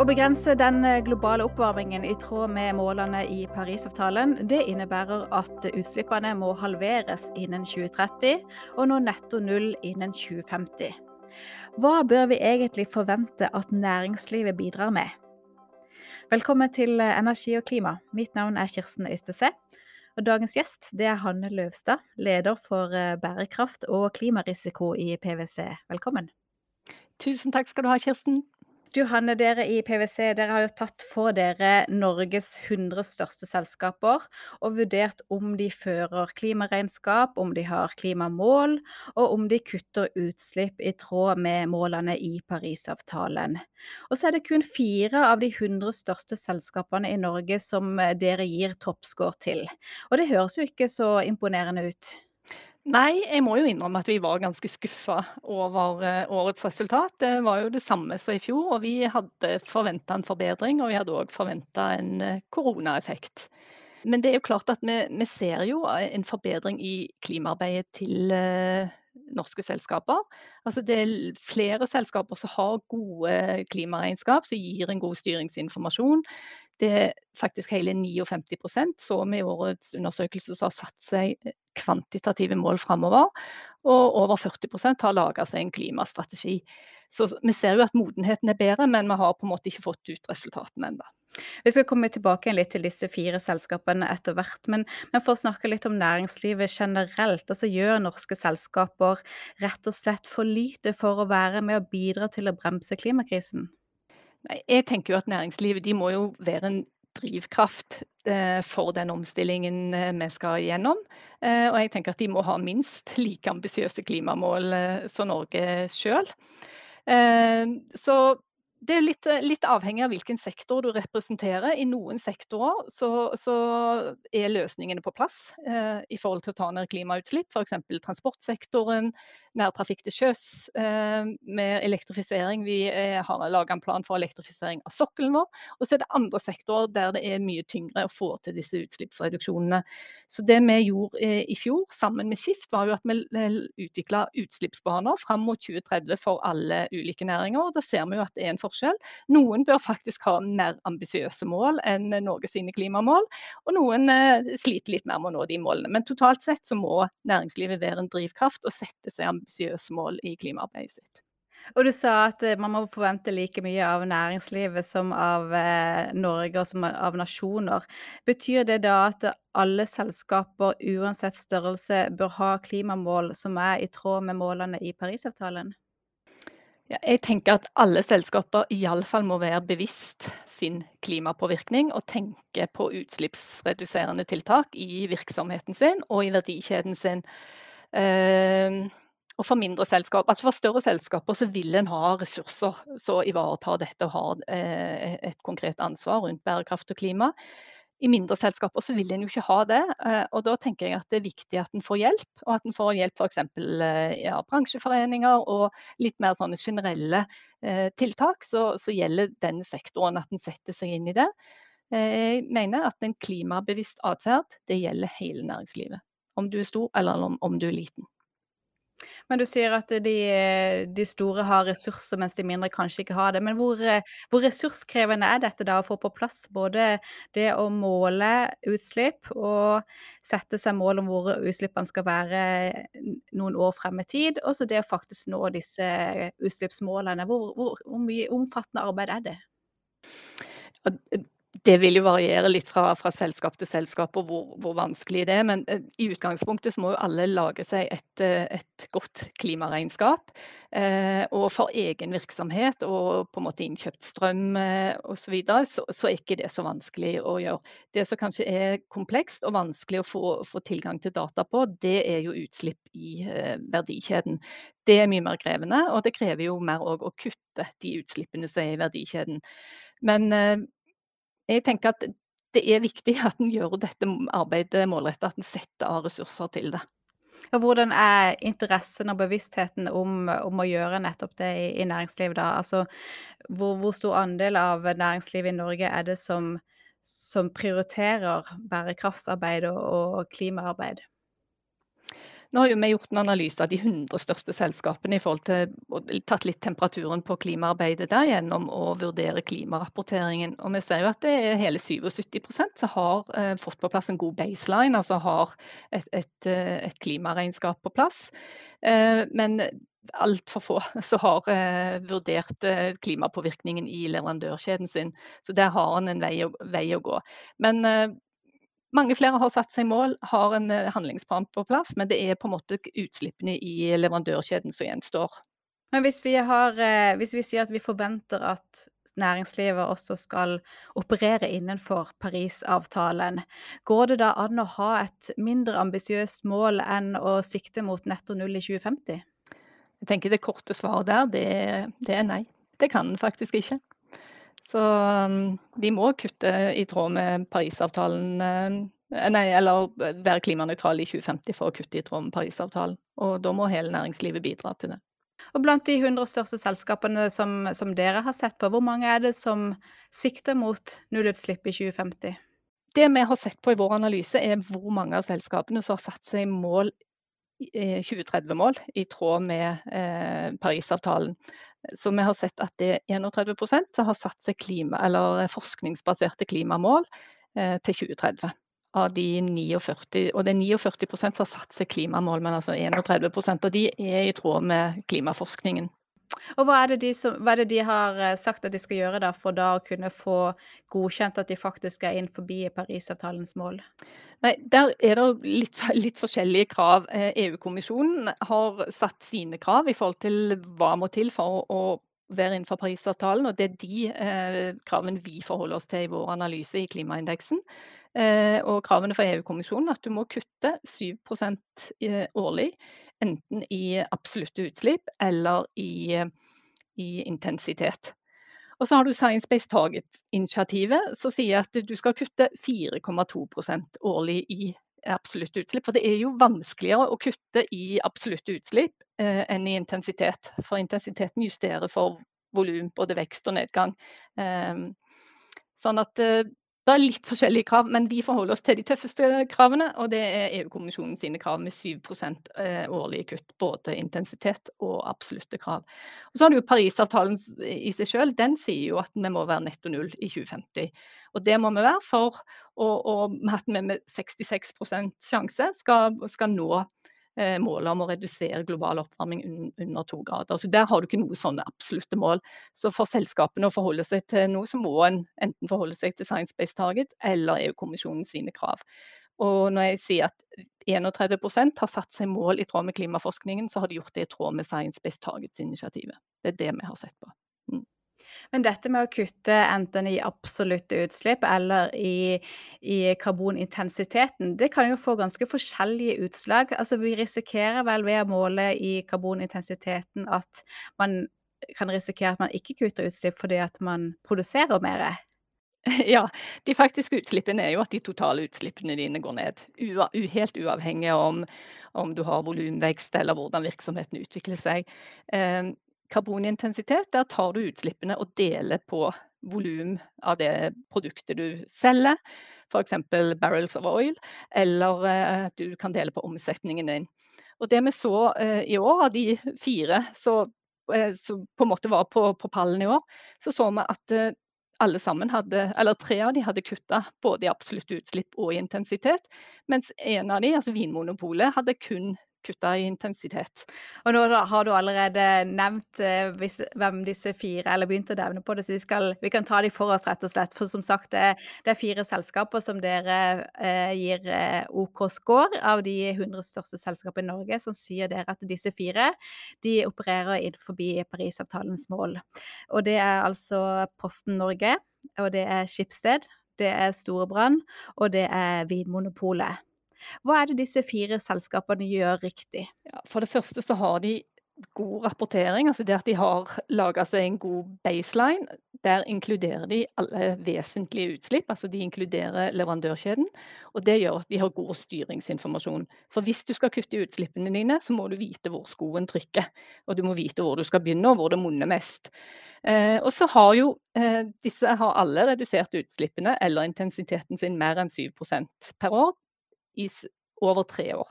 Å begrense den globale oppvarmingen i tråd med målene i Parisavtalen, det innebærer at utslippene må halveres innen 2030 og nå netto null innen 2050. Hva bør vi egentlig forvente at næringslivet bidrar med? Velkommen til Energi og klima. Mitt navn er Kirsten Øystese. Og dagens gjest det er Hanne Løvstad, leder for bærekraft og klimarisiko i PwC. Velkommen. Tusen takk skal du ha, Kirsten. Du Hanne, dere i PwC dere har jo tatt for dere Norges 100 største selskaper og vurdert om de fører klimaregnskap, om de har klimamål, og om de kutter utslipp i tråd med målene i Parisavtalen. Og så er det kun fire av de 100 største selskapene i Norge som dere gir toppscore til. Og det høres jo ikke så imponerende ut. Nei, jeg må jo innrømme at vi var ganske skuffa over uh, årets resultat. Det var jo det samme som i fjor, og vi hadde forventa en forbedring. Og vi hadde òg forventa en uh, koronaeffekt. Men det er jo klart at vi, vi ser jo en forbedring i klimaarbeidet til norske selskaper. Altså det er flere selskaper som har gode klimaregnskap, som gir en god styringsinformasjon. Det er faktisk hele 59% så vi i årets undersøkelse har satt seg kvantitative mål framover. Og over 40% har laga seg en klimastrategi. Så vi ser jo at modenheten er bedre, men vi har på en måte ikke fått ut resultatene ennå. Vi skal komme tilbake litt til disse fire selskapene etter hvert, men, men, for å snakke litt om næringslivet generelt. altså Gjør norske selskaper rett og slett for lite for å være med å bidra til å bremse klimakrisen? Jeg tenker jo at næringslivet de må jo være en drivkraft eh, for den omstillingen eh, vi skal gjennom. Eh, og jeg tenker at de må ha minst like ambisiøse klimamål som Norge sjøl. Så det er litt, litt, avhengig av hvilken sektor du representerer. I noen sektorer så, så er løsningene på plass eh, i forhold til å ta ned klimautslipp. F.eks. transportsektoren, nærtrafikk til sjøs eh, med elektrifisering. Vi eh, har laga en plan for elektrifisering av sokkelen vår. Og så er det andre sektorer der det er mye tyngre å få til disse utslippsreduksjonene. Så det vi gjorde eh, i fjor sammen med Skift, var jo at vi utvikla utslippsbaner fram mot 2030 for alle ulike næringer. Da ser vi jo at det er en forskjell. Noen bør faktisk ha mer ambisiøse mål enn Norge sine klimamål, og noen eh, sliter litt mer med å nå de målene. Men totalt sett så må næringslivet være en drivkraft og sette seg ambisiøse mål i klimaarbeidet sitt. Og du sa at eh, man må forvente like mye av næringslivet som av eh, Norge og som av nasjoner. Betyr det da at alle selskaper uansett størrelse bør ha klimamål som er i tråd med målene i Parisavtalen? Ja, jeg tenker at alle selskaper iallfall må være bevisst sin klimapåvirkning og tenke på utslippsreduserende tiltak i virksomheten sin og i verdikjeden sin. Uh, og for mindre selskap, altså for større selskaper så vil en ha ressurser som ivaretar dette og har uh, et konkret ansvar rundt bærekraft og klima. I mindre selskaper så vil en jo ikke ha det, eh, og da tenker jeg at det er viktig at en får hjelp. Og at en får hjelp f.eks. Eh, ja, bransjeforeninger og litt mer sånne generelle eh, tiltak så, så gjelder den sektoren, at en setter seg inn i det. Jeg mener at en klimabevisst atferd, det gjelder hele næringslivet. Om du er stor eller om, om du er liten. Men du sier at de, de, store har ressurser, mens de mindre kanskje ikke har det. Men hvor, hvor, ressurskrevende er dette da å få på plass både det å måle utslipp og sette seg mål om hvor utslippene skal være noen år frem i tid, og så det å faktisk nå disse utslippsmålene. Hvor, hvor, hvor mye omfattende arbeid er det? Det vil jo variere litt fra, fra selskap til selskap og hvor, hvor, vanskelig det er. Men eh, i utgangspunktet så må jo alle lage seg et, eh, et godt klimaregnskap. Eh, og for egen virksomhet og på en måte innkjøpt strøm eh, osv., så, så, så er ikke det så vanskelig å gjøre. Det som kanskje er komplekst og vanskelig å få, få tilgang til data på, det er jo utslipp i eh, verdikjeden. Det er mye mer krevende, og det krever jo mer å kutte de utslippene som er i verdikjeden. Men eh, jeg tenker at det er viktig at en gjør dette arbeidet målrettet, at en setter av ressurser til det. Og hvordan er interessen og bevisstheten om, om å gjøre nettopp det i, i næringslivet, da? Altså, hvor, hvor, stor andel av næringslivet i Norge er det som, som prioriterer bærekraftsarbeid og, og klimaarbeid? Nå har jo vi gjort en analyse av de 100 største selskapene i forhold til og tatt litt temperaturen på klimaarbeidet der gjennom å vurdere klimarapporteringen. Og vi ser jo at det er hele 77% som har eh, fått på plass en god baseline, altså har et, et, eh, et klimaregnskap på plass. Eh, men altfor få som har eh, vurdert eh, klimapåvirkningen i leverandørkjeden sin. Så der har han en vei å, vei å gå. Men eh, mange flere har satt seg mål, har en eh, handlingsplan på plass, men det er på en måte utslippene i leverandørkjeden som gjenstår. Men hvis vi, har, eh, hvis vi sier at vi forventer at næringslivet også skal operere innenfor Parisavtalen, går det da an å ha et mindre ambisiøst mål enn å sikte mot netto null i 2050? Jeg tenker Det korte svaret der, det, det er nei. Det kan den faktisk ikke. Så um, vi må kutte i tråd med Parisavtalen. Eh, nei, eller være klimanøytrale i 2050 for å kutte i tråd med Parisavtalen. Og da må hele næringslivet bidra til det. Og blant de 100 største selskapene som, som dere har sett på, hvor mange er det som sikter mot nullutslipp i 2050? Det vi har sett på i vår analyse, er hvor mange av selskapene som har satt seg mål 2030-mål i tråd med eh, Parisavtalen. Så vi har sett at det er 31 som har satt seg klima, eller forskningsbaserte klimamål eh, til 2030. Av de 49, og det er 49 som har satt seg klimamål, men altså 31% av de er i tråd med klimaforskningen. Og hva er, de som, hva er, det de har eh, sagt at de skal gjøre da, for da å kunne få godkjent at de faktisk er inn forbi Parisavtalens mål? Nei, Der er det litt, litt forskjellige krav. EU-kommisjonen eh, e har satt sine krav i forhold til hva må til for å, å være innenfor Parisavtalen, og det er de eh, kravene vi forholder oss til i vår analyse i klimaindeksen. Eh, og kravene fra EU-kommisjonen at du må kutte 7 eh, årlig enten i absolutte utslipp eller i, i intensitet. Og så har du Science Based Target-initiativet, som sier at du skal kutte 4,2% årlig i absolutte utslipp. For det er jo vanskeligere å kutte i absolutte utslipp eh, enn i intensitet. For intensiteten justerer for volum, både vekst og nedgang. Eh, sånn at eh, det er litt forskjellige krav, men vi forholder oss til de tøffeste kravene. Og det er EU-kommisjonen sine krav med 7 eh, årlige kutt. Både intensitet og absolutte krav. Og så har du jo Parisavtalen i seg selv. Den sier jo at vi må være netto null i 2050. Og det må vi være for å, at vi med 66% sjanse skal, skal nå målet om å redusere global oppvarming under to grader. Så Der har du ikke noe sånne absolutte mål. Så for selskapene å forholde seg til noe, så må en enten forholde seg til Science Based Target eller EU-kommisjonen sine krav. Og når jeg sier at 31% har satt seg mål i tråd med klimaforskningen, så har de gjort det i tråd med Science Based Targets-initiativet. Det er det vi har sett på. Men dette med å kutte enten i absolutte utslipp eller i, i karbonintensiteten, det kan jo få ganske forskjellige utslag. Altså vi risikerer vel ved å måle i karbonintensiteten at man kan risikere at man ikke kutter utslipp fordi at man produserer mer. Ja, de faktiske utslippene er jo at de totale utslippene dine går ned. U helt uavhengig om, om du har volumvekst eller hvordan virksomheten utvikler seg. Eh, karbonintensitet, der tar du utslippene og deler på volum av det produktet du selger, f.eks. barrels of oil, eller eh, at du kan dele på omsetningen din. Og det vi så eh, i år, av de fire som eh, på en måte var på, på, pallen i år, så så vi at alle sammen hadde, eller tre av de hadde kutta både i absolutt utslipp og i intensitet, mens en av de, altså Vinmonopolet, hadde kun kutta i intensitet. Og nå har du allerede nevnt eh, hvis, hvem disse fire, eller begynte å nevne på det, så vi, skal, vi, kan ta de for oss, rett og slett. For som sagt, det, det er fire selskaper som dere eh, gir eh, OK score av de 100 største selskapene i Norge. som sier dere at disse fire de opererer innenfor Parisavtalens mål. Og det er altså Posten Norge, og det er Skipsted, det er Storebrand, og det er Vinmonopolet. Hva er det disse fire selskapene gjør riktig? Ja, for det første så har de god rapportering, altså det at de har laga seg en god baseline. Der inkluderer de alle vesentlige utslipp, altså de inkluderer leverandørkjeden. Og det gjør at de har god styringsinformasjon. For hvis du skal kutte utslippene dine, så må du vite hvor skoen trykker. Og du må vite hvor du skal begynne, og hvor det monner mest. Eh, og så har jo eh, disse har alle redusert utslippene eller intensiteten sin mer enn 7% per år i over tre år.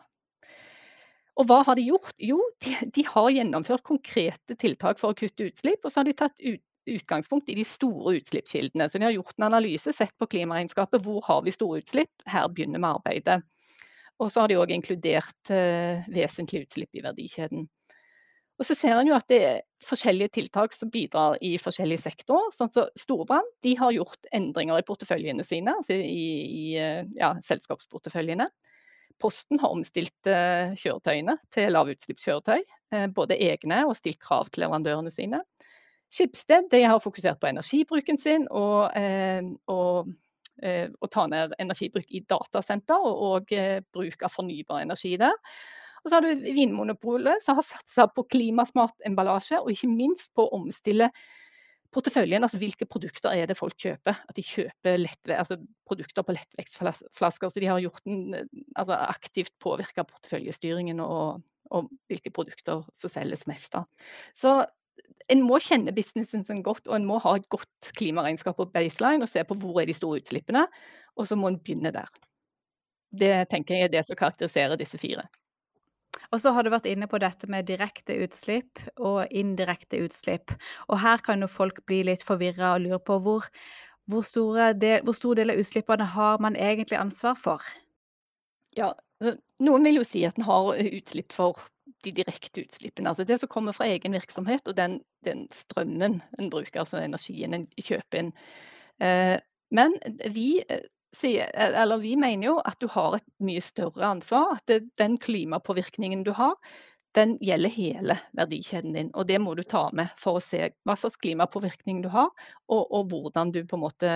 Og hva har de gjort? Jo, de, de har gjennomført konkrete tiltak for å kutte utslipp, og så har de tatt ut, utgangspunkt i de store utslippskildene. Så de har gjort en analyse, sett på klimaregnskapet. Hvor har vi store utslipp? Her begynner vi arbeidet. Og så har de òg inkludert eh, vesentlige utslipp i verdikjeden. Og så ser en jo at det er forskjellige tiltak som bidrar i forskjellige sektorer. Sånn som så Storbrann de har gjort endringer i porteføljene sine, altså i, i eh, ja, selskapsporteføljene. Posten har omstilt uh, kjøretøyene til lavutslippskjøretøy, uh, både egne og stilt krav til leverandørene sine. Skipsted har fokusert på energibruken sin og, uh, og å ta ned energibruk i datasenter og, og bruk av fornybar energi der. Og så har du Vinmonopolet som har satsa på klimasmart emballasje, og ikke minst på å omstille porteføljen, altså hvilke produkter er det folk kjøper. At de kjøper altså produkter på lettvektsflasker. Så de har gjort en, altså aktivt påvirka porteføljestyringen og, og, hvilke produkter som selges mest av. Så en må kjenne businessen sin godt, og en må ha et godt klimaregnskap på baseline og se på hvor er de store utslippene, og så må en begynne der. Det tenker jeg er det som karakteriserer disse fire. Og så har du vært inne på dette med direkte utslipp og indirekte utslipp. Og her kan jo folk bli litt forvirra og lure på hvor, hvor, del, hvor stor del av utslippene har man egentlig ansvar for? Ja, noen vil jo si at en har utslipp for de direkte utslippene. Altså det som kommer fra egen virksomhet, og den, den strømmen en bruker, altså energien en kjøper inn. Eh, men vi eh, eller vi mener jo at du har et mye større ansvar. At det, den klimapåvirkningen du har, den gjelder hele verdikjeden din. Og det må du ta med for å se hva slags klimapåvirkning du har, og, og hvordan du på en måte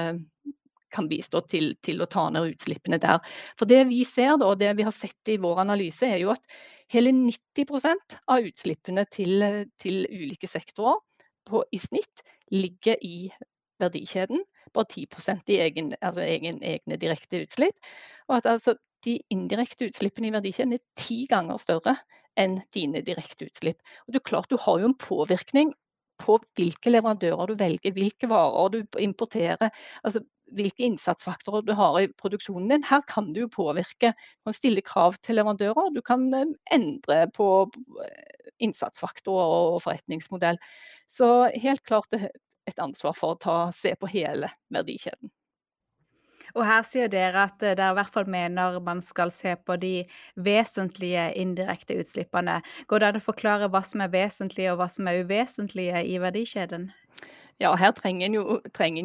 kan bistå til, til, å ta ned utslippene der. For det vi ser da, og det vi har sett i vår analyse, er jo at hele 90% av utslippene til, til ulike sektorer på, i snitt ligger i verdikjeden bare 10 i egen, altså egen, egne direkte utslipp. Og at altså de indirekte utslippene i verdikjeden er ti ganger større enn dine direkte utslipp. Og det klart Du har jo en påvirkning på hvilke leverandører du velger, hvilke varer du importerer. altså hvilke innsatsfaktorer du har i produksjonen din. Her kan du påvirke. Du kan stille krav til leverandører, du kan eh, endre på eh, innsatsfaktorer og forretningsmodell. Så helt klart et ansvar for å ta, se på hele verdikjeden. Og her sier dere at eh, dere i hvert fall mener man skal se på de vesentlige indirekte utslippene. Går det an å forklare hva som er vesentlige og hva som er uvesentlige i verdikjeden? Ja, her trenger en jo,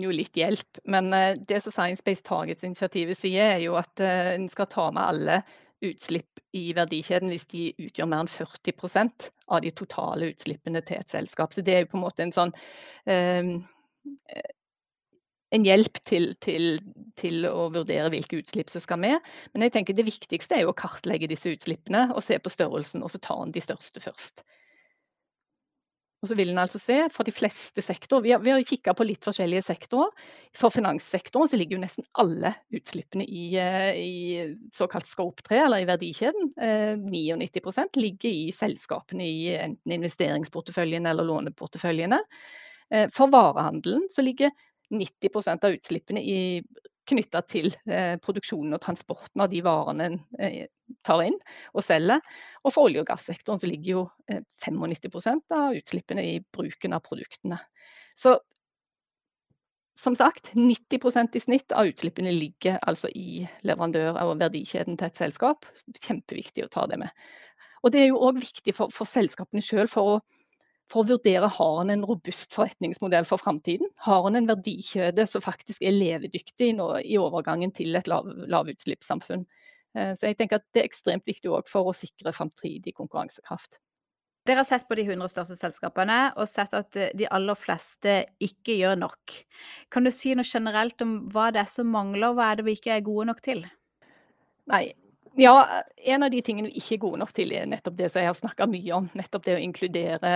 jo, litt hjelp. Men uh, det som Science Based Targets-initiativet sier, er jo at uh, en skal ta med alle utslipp i verdikjeden hvis de utgjør mer enn 40% av de totale utslippene til et selskap. Så det er jo på en måte en sånn um, en hjelp til, til, til, å vurdere hvilke utslipp som skal med. Men jeg tenker det viktigste er jo å kartlegge disse utslippene og se på størrelsen, og så ta en de største først. Og så vil en altså se for de fleste sektorer Vi har, vi har kikka på litt forskjellige sektorer. For finanssektoren så ligger jo nesten alle utslippene i, eh, i såkalt scope 3, eller i verdikjeden. 99 eh, ligger i selskapene i enten investeringsporteføljen eller låneporteføljene. Eh, for varehandelen så ligger 90% av utslippene i knytta til eh, produksjonen og transporten av de varene en eh, tar inn og selger. Og for olje- og gassektoren så ligger jo eh, 95% av utslippene i bruken av produktene. Så som sagt, 90% i snitt av utslippene ligger altså i leverandør- og verdikjeden til et selskap. Kjempeviktig å ta det med. Og det er jo òg viktig for, for selskapene sjøl for å for å vurdere har han en robust forretningsmodell for framtiden. Har han en verdikjede som faktisk er levedyktig i overgangen til et lav, lavutslippssamfunn. Eh, så jeg tenker at Det er ekstremt viktig for å sikre framtidig konkurransekraft. Dere har sett på de 100 største selskapene og sett at eh, de aller fleste ikke gjør nok. Kan du si noe generelt om hva det er som mangler, og hva er det vi ikke er gode nok til? Nei, ja, en av de tingene vi ikke er gode nok til, er nettopp det som jeg har snakka mye om. Nettopp det å inkludere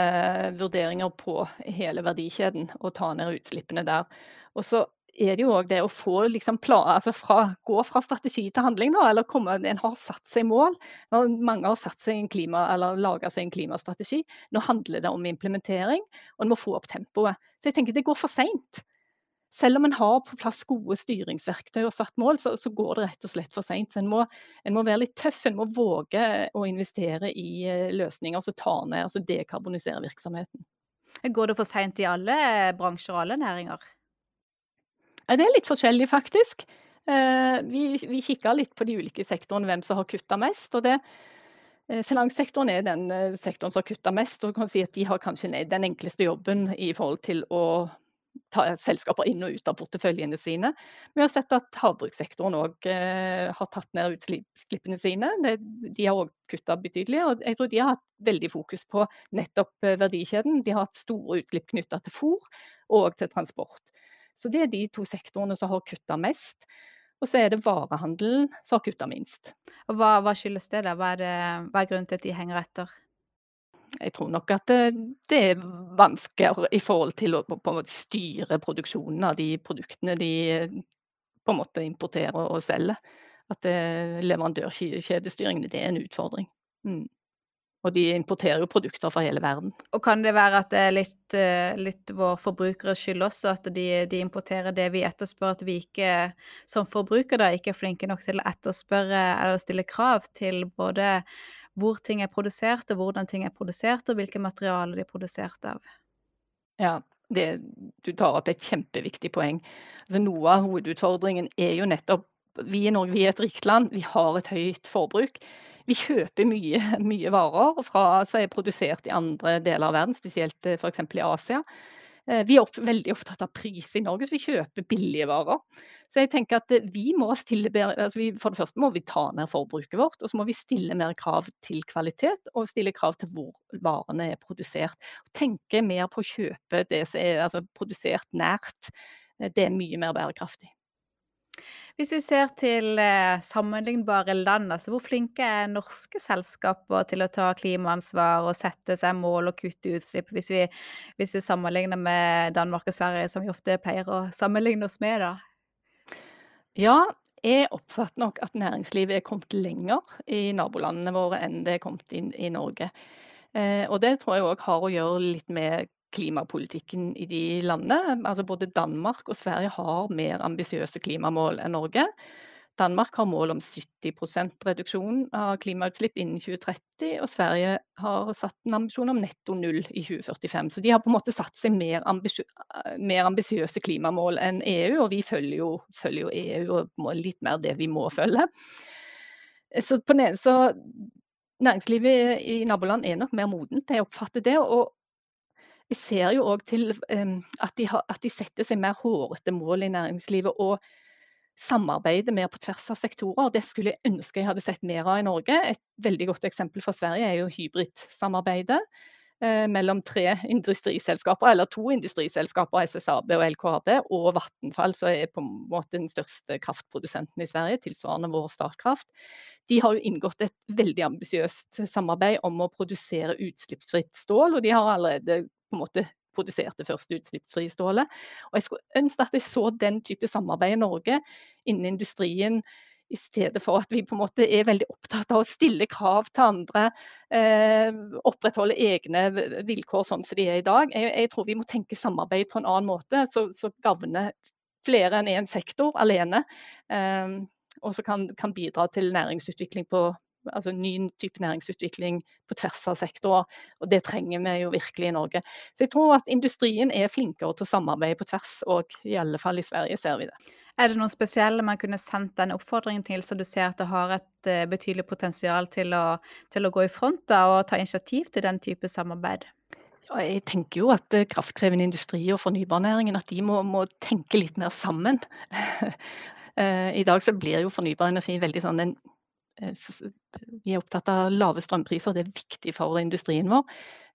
vurderinger på hele verdikjeden og ta ned utslippene der. Og så er det jo òg det å få liksom planer, altså fra, gå fra strategi til handling, da, eller komme, en har satt seg mål. Mange har satt seg en klima, eller laga seg en klimastrategi. Nå handler det om implementering, og en må få opp tempoet. Så jeg tenker det går for seint. Selv om en har på plass gode styringsverktøy og satt mål, så, så går det rett og slett for seint. En, en, må være litt tøff, en må våge å investere i eh, løsninger som tar ned, altså dekarboniserer virksomheten. Går det for seint i alle bransjer og alle næringer? Det er litt forskjellig, faktisk. Eh, vi, vi kikka litt på de ulike sektorene, hvem som har kutta mest. og det eh, Finanssektoren er den sektoren som har kutta mest. og kan si at De har kanskje den enkleste jobben i forhold til å selskaper inn og ut av porteføljene sine. Vi har sett at havbrukssektoren òg eh, har tatt ned utslippene sine. De har òg kutta betydelig. og Jeg tror de har hatt veldig fokus på nettopp eh, verdikjeden. De har hatt store utslipp knytta til fôr og til transport. Så det er de to sektorene som har kutta mest. Og så er det varehandelen som har kutta minst. Og hva, hva, skyldes det, da? Hva er, det, hva er grunnen til at de henger etter? Jeg tror nok at det, det er vanskeligere i forhold til å på, styre produksjonen av de produktene de på en måte importerer og selger. At leverandørkjedestyringen det er en utfordring. Mm. Og de importerer jo produkter fra hele verden. Og kan det være at det er litt, eh, litt vår forbrukeres skyld også, at de, de, importerer det vi etterspør, at vi ikke som forbrukere ikke er flinke nok til å etterspørre eller stille krav til både hvor ting er produsert, og hvordan ting er produsert, og hvilke materialer de er produsert av. Ja, det, du tar opp et kjempeviktig poeng. Altså, noe av hovedutfordringen er jo nettopp Vi i Norge vi er et rikt land, vi har et høyt forbruk. Vi kjøper mye, mye varer fra, som er produsert i andre deler av verden, spesielt eh, f.eks. i Asia. Eh, vi er opp, veldig opptatt av pris i Norge, så vi kjøper billige varer. Så jeg tenker at eh, vi må stille altså vi, For det første må vi ta ned forbruket vårt, og så må vi stille mer krav til kvalitet og stille krav til hvor varene er produsert. Tenke mer på å kjøpe det som er altså, produsert nært. Eh, det er mye mer bærekraftig. Hvis vi ser til eh, sammenlignbare land, altså hvor flinke er norske selskaper til å ta klimaansvar og sette seg mål og kutte utslipp, hvis vi, hvis vi sammenligner med Danmark og Sverige, som vi ofte pleier å sammenligne oss med, da? Ja, jeg oppfatter nok at næringslivet er kommet lenger i nabolandene våre enn det er kommet inn i Norge. Eh, og det tror jeg òg har å gjøre litt med klimapolitikken i de landene. Altså både Danmark og Sverige har mer ambisiøse klimamål enn Norge. Danmark har mål om 70% reduksjon av klimautslipp innen 2030, og Sverige har satt en ambisjon om netto null i 2045. Så de har på en måte satt seg mer, ambisiøse klimamål enn EU, og vi følger jo, følger jo EU og litt mer det vi må følge. Så på den ene så Næringslivet i naboland er nok mer modent, jeg oppfatter det. og vi ser jo òg til um, at, de har, at, de setter seg mer hårete mål i næringslivet og samarbeider mer på tvers av sektorer. Det skulle jeg ønske jeg hadde sett mer av i Norge. Et veldig godt eksempel fra Sverige er jo hybridsamarbeidet eh, mellom tre industriselskaper, eller to industriselskaper, SSAB og LKAB, og Vattenfall, som er på en måte den største kraftprodusenten i Sverige, tilsvarende vår Statkraft. De har jo inngått et veldig ambisiøst samarbeid om å produsere utslippsfritt stål, og de har allerede på en måte produsert det første utslippsfrie stålet. Og jeg skulle ønske at jeg så den type samarbeid i Norge innen industrien i stedet for at vi på en måte er veldig opptatt av å stille krav til andre, eh, opprettholde egne vilkår sånn som de er i dag. Jeg, jeg tror vi må tenke samarbeid på en annen måte, så, så gagner flere enn én sektor alene. Eh, og som kan, kan, bidra til næringsutvikling på, altså ny type næringsutvikling på tvers av sektorer. Og det trenger vi jo virkelig i Norge. Så jeg tror at industrien er flinkere til å samarbeide på tvers, og i alle fall i Sverige ser vi det. Er det noen spesielle man kunne sendt denne oppfordringen til, så du ser at det har et uh, betydelig potensial til å, til å, gå i front da, og ta initiativ til den type samarbeid? Ja, jeg tenker jo at uh, kraftkrevende industri og fornybarnæringen at de må, må tenke litt mer sammen. uh, I dag så blir jo fornybar energi veldig sånn en Eh, vi er opptatt av lave strømpriser, det er viktig for industrien vår.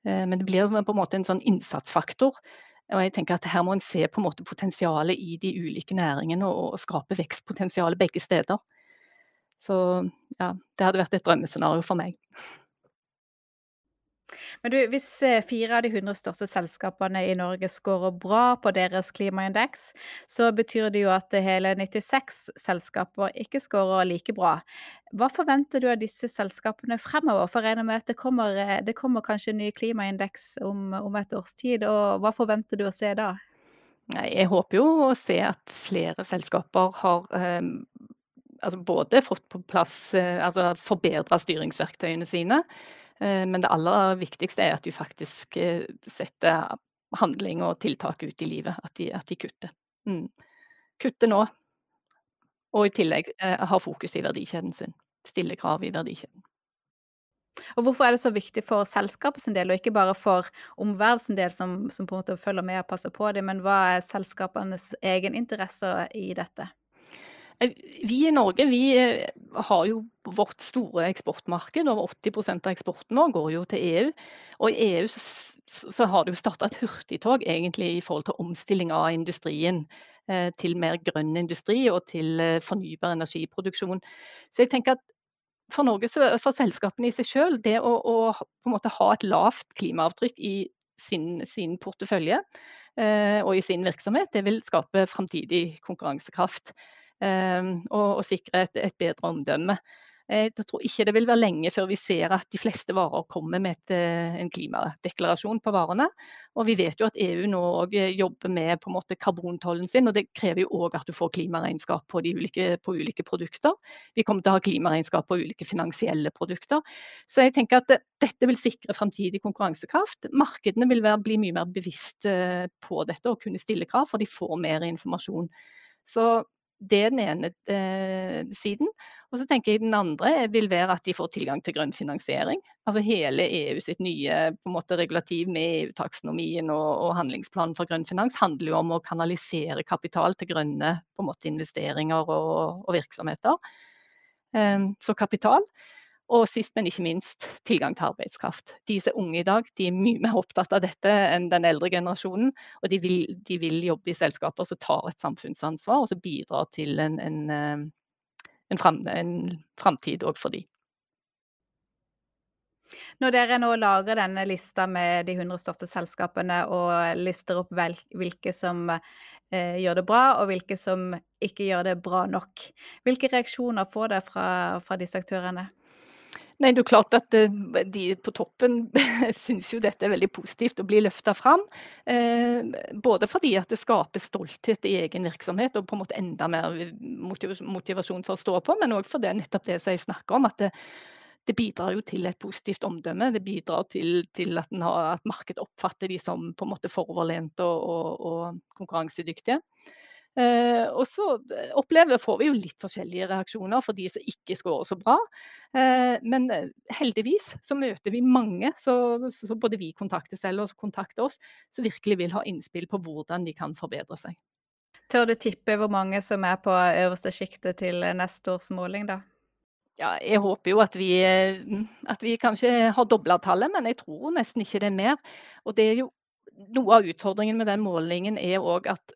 Eh, men det blir på en måte en sånn innsatsfaktor. Og jeg tenker at Her må en se på en måte potensialet i de ulike næringene og skape vekstpotensialet begge steder. Så ja, det hadde vært et drømmescenario for meg. Men du, hvis eh, fire av de 100 største selskapene i Norge scorer bra på deres klimaindeks, så betyr det jo at hele 96 selskaper ikke scorer like bra. Hva forventer du av disse selskapene fremover? For jeg regner med at det kommer, eh, det kommer kanskje en ny klimaindeks om, om et års tid, og hva forventer du å se da? Jeg håper jo å se at flere selskaper har eh, altså både fått på plass eh, altså forbedra styringsverktøyene sine, men det aller viktigste er at du faktisk eh, setter handling og tiltak ut i livet. At de, at de kutter. Mm. Kutter nå. Og i tillegg eh, har fokus i verdikjeden sin. Stille krav i verdikjeden. Og hvorfor er det så viktig for selskapets del, og ikke bare for omverdenen del, som, som, på en måte følger med og passer på det, men hva er selskapenes egen interesse i dette? Eh, vi i Norge vi eh, har jo vårt store eksportmarked. Over 80% av eksporten vår går jo til EU. Og i EU så, har det jo starta et hurtigtog egentlig i forhold til omstilling av industrien eh, til mer grønn industri og til fornybar energiproduksjon. Så jeg tenker at for Norge, for selskapene i seg sjøl, det å, å, på en måte ha et lavt klimaavtrykk i sin, sin portefølje eh, og i sin virksomhet, det vil skape framtidig konkurransekraft. Og, og, sikre et, et bedre omdømme. Eh, jeg tror ikke det vil være lenge før vi ser at de fleste varer kommer med et, eh, en klimadeklarasjon på varene. Og vi vet jo at EU nå eh, jobber med på en måte karbontollen sin, og det krever jo òg at du får klimaregnskap på, ulike, på ulike produkter. Vi kommer til å ha klimaregnskap på ulike finansielle produkter. Så jeg tenker at dette vil sikre framtidig konkurransekraft. Markedene vil være, bli mye mer bevisst på dette og kunne stille krav, for de får mer informasjon. Så det er den ene eh, siden. Og så tenker jeg den andre vil være at de får tilgang til grønn finansiering. Altså hele EU sitt nye måte, regulativ med EU-taksonomien og, og, handlingsplanen for grønn finans handler jo om å kanalisere kapital til grønne måte, investeringer og, og virksomheter. Um, så kapital. Og sist, men ikke minst, tilgang til arbeidskraft. De som er unge i dag, de er mye mer opptatt av dette enn den eldre generasjonen. Og de vil, de vil jobbe i selskaper som tar et samfunnsansvar, og som bidrar til en, en, eh, en, fram, en framtid òg for de. Når dere nå lager denne lista med de 100 største selskapene og lister opp hvilke som eh, gjør det bra, og hvilke som ikke gjør det bra nok, hvilke reaksjoner får dere fra, fra disse aktørene? Nei, det er klart at eh, de på toppen syns jo dette er veldig positivt å bli løfta fram. Eh, både fordi at det skaper stolthet i egen virksomhet og på en måte enda mer motivasjon for å stå på, men òg for det nettopp det jeg snakker om. at det, det bidrar jo til et positivt omdømme. Det bidrar til, til at, har, at, markedet oppfatter de som på en måte foroverlente og, og, og konkurransedyktige. Eh, og så eh, opplever, får vi jo litt forskjellige reaksjoner for de som ikke scorer så bra. Eh, men eh, heldigvis så møter vi mange, så, så både vi kontakter selv og kontakter oss, som virkelig vil ha innspill på hvordan de kan forbedre seg. Tør du tippe hvor mange som er på øverste sjiktet til neste års måling, da? Ja, jeg håper jo at vi, at vi kanskje har dobla tallet, men jeg tror nesten ikke det er mer. Og det er jo noe av utfordringen med den målingen er òg at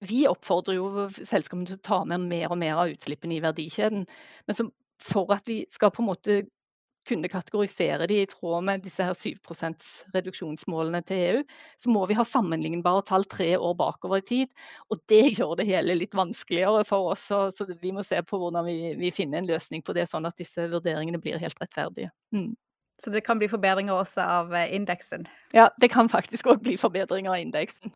vi oppfordrer jo selskapene til å ta med mer og mer av utslippene i verdikjeden. Men for at vi skal på en måte kunne kategorisere de i tråd med disse her 7% reduksjonsmålene til EU, så må vi ha sammenlignbare tall tre år bakover i tid. Og det gjør det hele litt vanskeligere for oss. Så vi må se på hvordan vi, vi, finner en løsning på det, sånn at disse vurderingene blir helt rettferdige. Mm. Så det kan bli forbedringer også av eh, indeksen? Ja, det kan faktisk òg bli forbedringer av indeksen.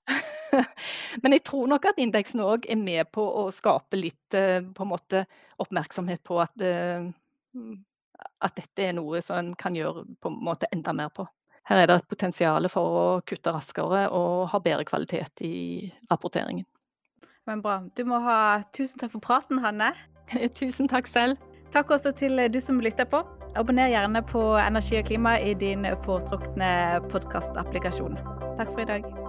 Men jeg tror nok at indeksen òg er med på å skape litt eh, på en måte, oppmerksomhet på at, eh, at dette er noe som en kan gjøre på en måte enda mer på. Her er det et potensial for å kutte raskere og ha bedre kvalitet i rapporteringen. Men bra. Du må ha tusen takk for praten, Hanne. tusen takk selv. Takk også til du som lytter på. Abonner gjerne på Energi og klima i din foretrukne podkastapplikasjon. Takk for i dag.